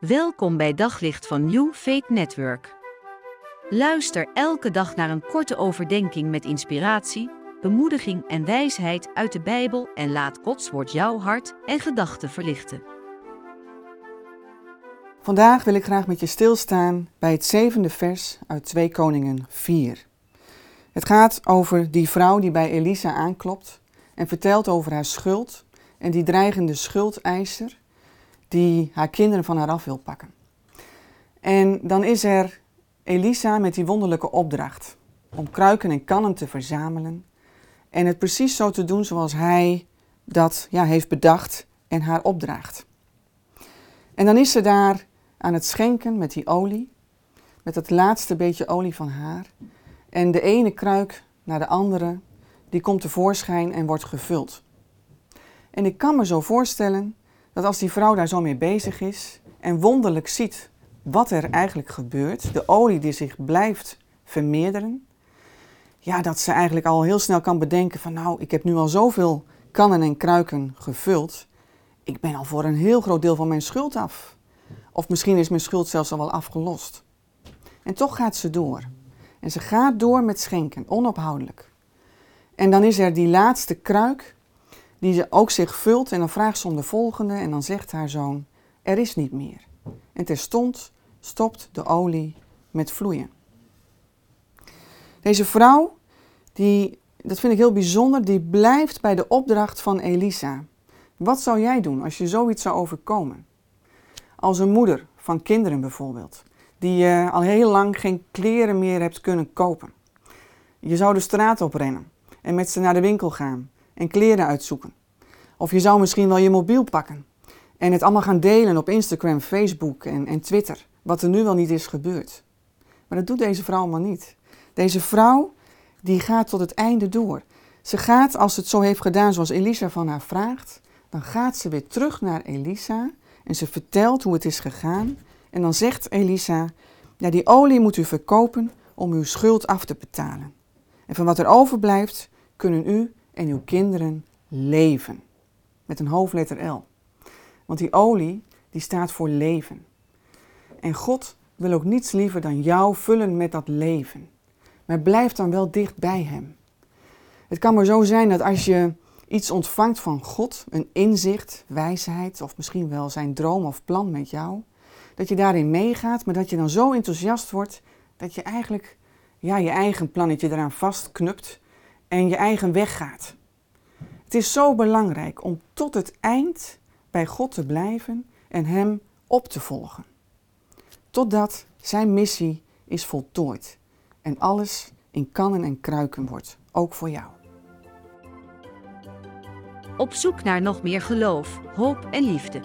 Welkom bij Daglicht van New Faith Network. Luister elke dag naar een korte overdenking met inspiratie, bemoediging en wijsheid uit de Bijbel en laat Gods woord jouw hart en gedachten verlichten. Vandaag wil ik graag met je stilstaan bij het zevende vers uit 2 Koningen 4. Het gaat over die vrouw die bij Elisa aanklopt en vertelt over haar schuld en die dreigende schuldeiser die haar kinderen van haar af wil pakken. En dan is er Elisa met die wonderlijke opdracht om kruiken en kannen te verzamelen en het precies zo te doen zoals hij dat ja, heeft bedacht en haar opdraagt. En dan is ze daar aan het schenken met die olie, met dat laatste beetje olie van haar. En de ene kruik naar de andere, die komt tevoorschijn en wordt gevuld. En ik kan me zo voorstellen dat als die vrouw daar zo mee bezig is en wonderlijk ziet wat er eigenlijk gebeurt, de olie die zich blijft vermeerderen, ja, dat ze eigenlijk al heel snel kan bedenken van nou, ik heb nu al zoveel kannen en kruiken gevuld, ik ben al voor een heel groot deel van mijn schuld af. Of misschien is mijn schuld zelfs al wel afgelost. En toch gaat ze door. En ze gaat door met schenken, onophoudelijk. En dan is er die laatste kruik die ze ook zich vult en dan vraagt ze om de volgende en dan zegt haar zoon, er is niet meer. En terstond stopt de olie met vloeien. Deze vrouw, die, dat vind ik heel bijzonder, die blijft bij de opdracht van Elisa. Wat zou jij doen als je zoiets zou overkomen? Als een moeder van kinderen bijvoorbeeld, die je al heel lang geen kleren meer hebt kunnen kopen. Je zou de straat oprennen en met ze naar de winkel gaan en kleren uitzoeken. Of je zou misschien wel je mobiel pakken en het allemaal gaan delen op Instagram, Facebook en, en Twitter, wat er nu wel niet is gebeurd. Maar dat doet deze vrouw allemaal niet. Deze vrouw die gaat tot het einde door. Ze gaat, als het zo heeft gedaan zoals Elisa van haar vraagt, dan gaat ze weer terug naar Elisa en ze vertelt hoe het is gegaan. En dan zegt Elisa, ja, die olie moet u verkopen om uw schuld af te betalen. En van wat er overblijft, kunnen u en uw kinderen leven. Met een hoofdletter L. Want die olie, die staat voor leven. En God wil ook niets liever dan jou vullen met dat leven. Maar blijf dan wel dicht bij Hem. Het kan maar zo zijn dat als je iets ontvangt van God, een inzicht, wijsheid of misschien wel zijn droom of plan met jou, dat je daarin meegaat, maar dat je dan zo enthousiast wordt dat je eigenlijk ja, je eigen plannetje eraan vastknupt en je eigen weg gaat. Het is zo belangrijk om tot het eind bij God te blijven en Hem op te volgen. Totdat Zijn missie is voltooid en alles in kannen en kruiken wordt, ook voor jou. Op zoek naar nog meer geloof, hoop en liefde.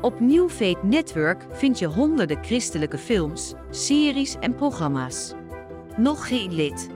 Op New Network vind je honderden christelijke films, series en programma's. Nog geen lid?